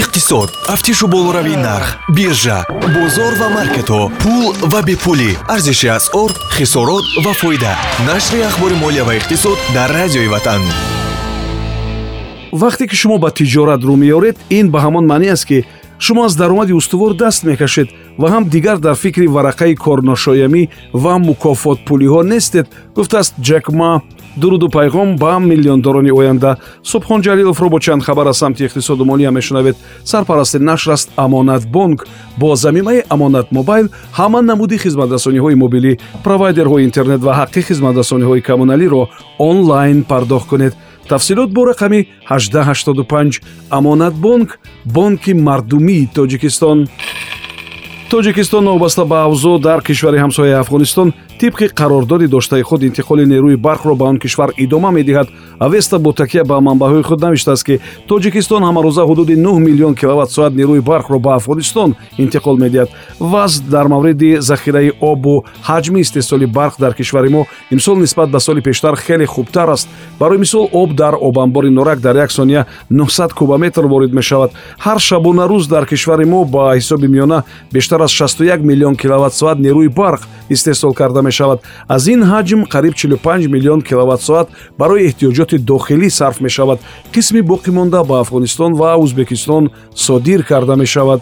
иқтисод тафтишу болоравии нарх биржа бозор ва маркетҳо пул ва бепулӣ. Арзиши асъор хисорот ва фоида. Нашри ахбори молия ва иқтисод дар радиои ватан. Вақте ки шумо ба тиҷорат рӯ меёред ин ба ҳамон маъне аст ки шумо аз даромади устувор даст мекашед ва ҳам дигар дар фикри варақаи корношоямӣ ва мукофотпулиҳо нестед гуфтааст ҷек ма дуруду пайғом ба миллиондорони оянда. Субҳон ҷалиловро бо чанд хабар аз самти иқтисоду молия мешунавед. Сарпарасти нашр аст амонатбонк бо замимаи амонат мобайл ҳама намуди хизматрасониҳои мобилӣ провайдерҳои интернет ва ҳаққи хизматрасониҳои коммуналиро онлайн пардохт кунед. Тафсилот бо рақами 1885 амонатбонк бонки мардумии тоҷикистон тоҷикистон новобаста ба авзо дар кишвари ҳамсояи афғонистон тибқи қарордоди доштаи худ интиқоли нерӯи барқро ба он кишвар идома медиҳад. Авеста бо такя ба манбаъҳои худ навиштааст ки тоҷикистон ҳамарӯза ҳудуди 9 миллион киловаттсоат нерӯи барқро ба афғонистон интиқол медиҳад. Ваз дар мавриди захираи обу ҳаҷми истеҳсоли барқ дар кишвари мо имсол нисбат ба соли пештар хеле хубтар аст. Барои мисол об дар обанбори норак дар як сония 900 кубометр ворид мешавад. Ҳар шабона рӯз дар кишвари мо ба ҳисоби миёна бештар аз 61 миллион киловаттсоат нерӯи барқ истеҳсол карда мешавад. Аз ин ҳаҷм қариб 45 миллион киловаттсоат барои эҳтиёҷоти дохилӣ сарф мешавад. Қисми боқимонда ба афғонистон ва ӯзбекистон содир карда мешавад.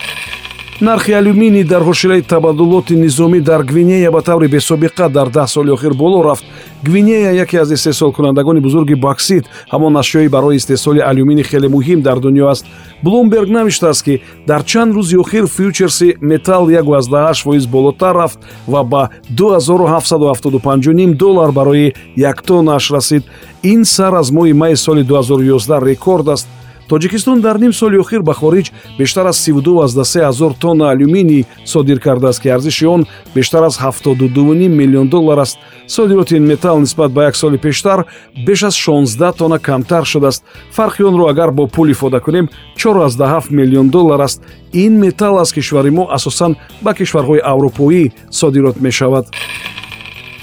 Нархи алюминий дар ҳошияи табаддулоти низомӣ дар гвинея ба таври бесобиқа дар даҳ соли охир боло рафт гвинея яке аз истеҳсолкунандагони бузурги боксит ҳамон ашёи барои истеҳсоли алюминий хеле муҳим дар дунё аст. Блумберг навиштааст ки дар чанд рӯзи охир фьючерси металл 18 фоиз болотар рафт ва ба 2775 доллар барои як тоннааш расид. Ин сар аз моҳи майи соли 2011 рекорд аст тоҷикистон дар ним соли охир ба хориҷ бештар аз 32 ҳазор тонна алюминий содир кардааст ки арзиши он бештар аз 72 миллион доллар аст. Содироти ин металл нисбат ба як соли пештар беш аз 16 тонна камтар шудааст. Фарқи онро агар бо пул ифода кунем 47 миллион доллар аст. Ин металл аз кишвари мо асосан ба кишварҳои аврупоӣ содирот мешавад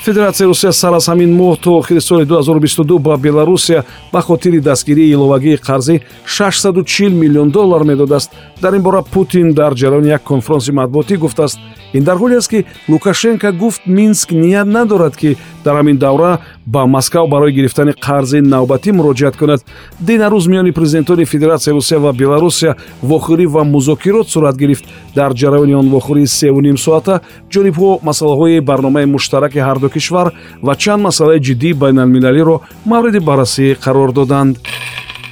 федератсияи русия сар аз ҳамин моҳ то охири соли 2022 ба беларусия ба хотири дастгирии иловагии қарзӣ 640 миллион доллар медодааст. Дар ин бора путин дар ҷараёни як конфронси матбуотӣ гуфтааст. Ин дар ҳоле аст ки лукашенко гуфт минск ният надорад ки дар ҳамин давра ба москав барои гирифтани қарзи навбатӣ муроҷиат кунад. Денарӯз миёни президентони федератсияи русия ва беларусия вохӯрӣ ва музокирот сурат гирифт. Дар ҷараёни он вохӯрии севуним соата ҷонибҳо масъалаҳои барномаи муштараки ҳарду кишвар ва чанд масъалаи ҷиддии байналмилалиро мавриди баррасӣ қарор доданд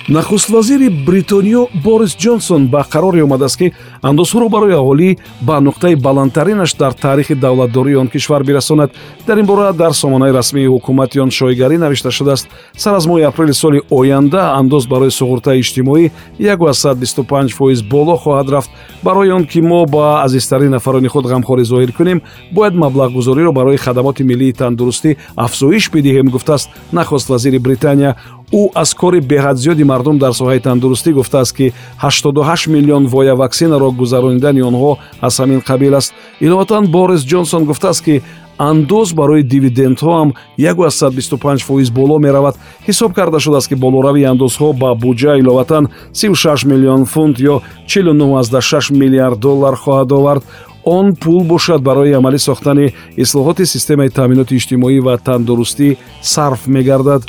нахуствазири бритониё борис ҷонсон ба қароре омадааст ки андозҳоро барои аҳолӣ ба нуқтаи баландтаринаш дар таърихи давлатдории он кишвар бирасонад. Дар ин бора дар сомонаи расмии ҳукумати он шоигарӣ навишта шудааст. Сар аз моҳи апрели соли оянда андоз барои суғуртаи иҷтимоӣ 125 фоиз боло хоҳад рафт. Барои он ки мо ба азизтарин нафарони худ ғамхорӣ зоҳир кунем бояд маблағгузориро барои хадамоти миллии тандурустӣ афзоиш бидиҳем гуфтааст. Нахост вазири британия ӯ аз кори беҳадзиёди мардум дар соҳаи тандурустӣ гуфтааст ки 88 миллион воя ваксинаро гузаронидани онҳо аз ҳамин қабил аст. Иловатан борис ҷонсон гуфтааст ки андоз барои дивидендҳо ҳам 125 фоиз боло меравад. Ҳисоб карда шудааст ки болоравии андозҳо ба буҷа иловатан 36 миллион фунт ё 496 миллиард доллар хоҳад овард. Он пул бошад барои амалӣ сохтани ислоҳоти системаи таъминоти иҷтимоӣ ва тандурустӣ сарф мегардад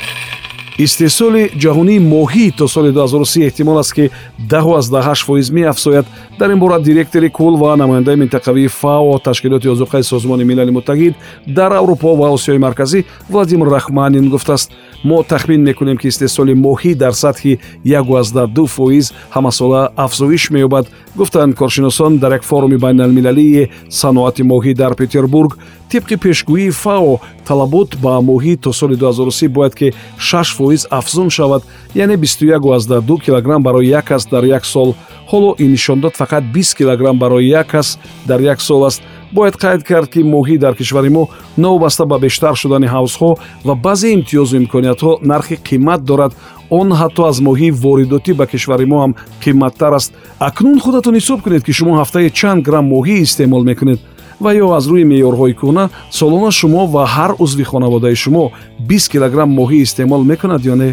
истеҳсоли ҷаҳонии моҳӣ то соли 2030 эҳтимол аст ки 18 фоиз меафзояд. Дар ин бора директори кул ва намояндаи минтақавии фао ташкилоти озуқаи созмони милали муттаҳид дар аврупо ва осиёи марказӣ владимир рахманин гуфтааст. Мо тахмин мекунем ки истеҳсоли моҳӣ дар сатҳи 12 фоиз ҳамасола афзоиш меёбад гуфтанд коршиносон дар як форуми байналмилалии саноати моҳӣ дар петербург тибқи пешгӯии фао талабот ба моҳӣ то соли 2030 бояд ки 6 фоиз афзун шавад яъне 21 килограмм барои як кас дар як сол. Ҳоло ин нишондод фақат 20 килограмм барои як кас дар як сол аст. Бояд қайд кард ки моҳӣ дар кишвари мо новобаста ба бештар шудани ҳавзҳо ва баъзе имтиёзу имкониятҳо нархи қимат дорад. Он ҳатто аз моҳии воридотӣ ба кишвари мо ҳам қимматтар аст. Акнун худатон ҳисоб кунед ки шумо ҳафтае чанд грамм моҳӣ истеъмол мекунед ва ё аз рӯи меъёрҳои кӯҳна солона шумо ва ҳар узви хонаводаи шумо 20 килограмм моҳӣ истеъмол мекунад ё не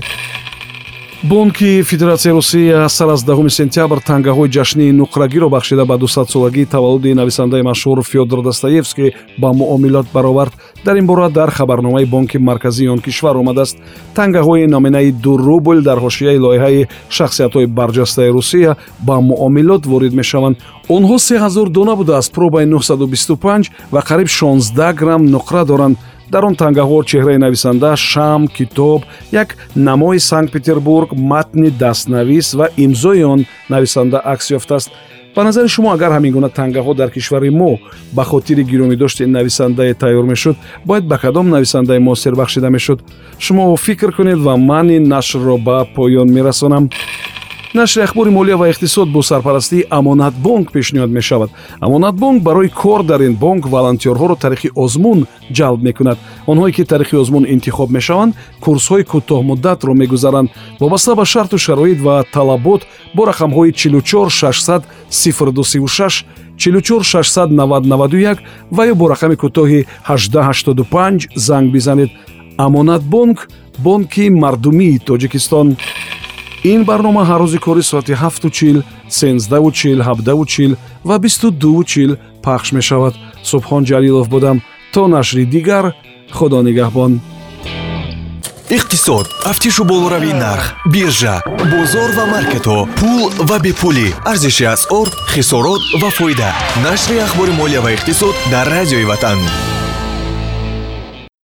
бонки федератсияи русия сар аз даҳуми сентябр тангаҳои ҷашнии нуқрагиро бахшида ба дусадсолагии таваллуди нависандаи машҳур фёдор достоевский ба муомилот баровард. Дар ин бора дар хабарномаи бонки марказии он кишвар омадааст. Тангаҳои номинаи ду рубл дар ҳошияи лоиҳаи шахсиятҳои барҷастаи русия ба муомилот ворид мешаванд. Онҳо се ҳазор дона будааст. Пробаи 925 ва қариб 16 грамм нуқра доранд дар он тангаҳо чеҳраи нависанда шам китоб як намои санкт петербург матни дастнавис ва имзои он нависанда акс ёфтааст. Ба назари шумо агар ҳамин гуна тангаҳо дар кишвари мо ба хотири гиромидошти нависандае тайёр мешуд бояд ба кадом нависандаи муосир бахшида мешуд. Шумо фикр кунед ва ман ин нашрро ба поён мерасонам нашри ахбори молия ва иқтисод бо сарпарастии амонатбонк пешниҳод мешавад. Амонатбонк барои кор дар ин бонк волонтёрҳоро таърихи озмун ҷалб мекунад. Онҳое ки таърихи озмун интихоб мешаванд курсҳои кӯтоҳмуддатро мегузаранд. Вобаста ба шарту шароит ва талабот бо рақамҳои 44 600 0236 44 690 91 ва ё бо рақами кӯтоҳи 1885 занг бизанед. Амонатбонк бонки мардумии тоҷикистон ин барнома ҳар рӯзи кори соати 7чил 13чил 7чил ва 22чил пахш мешавад. Субҳон ҷалилов будам. То нашри дигар худо нигаҳбон. Иқтисод. Тафтишу болоравии нарх биржа бозор ва маркетҳо пул ва бепулӣ. Арзиши асъор хисорот ва фоида. Нашри ахбори молия ва иқтисод дар радиои ватан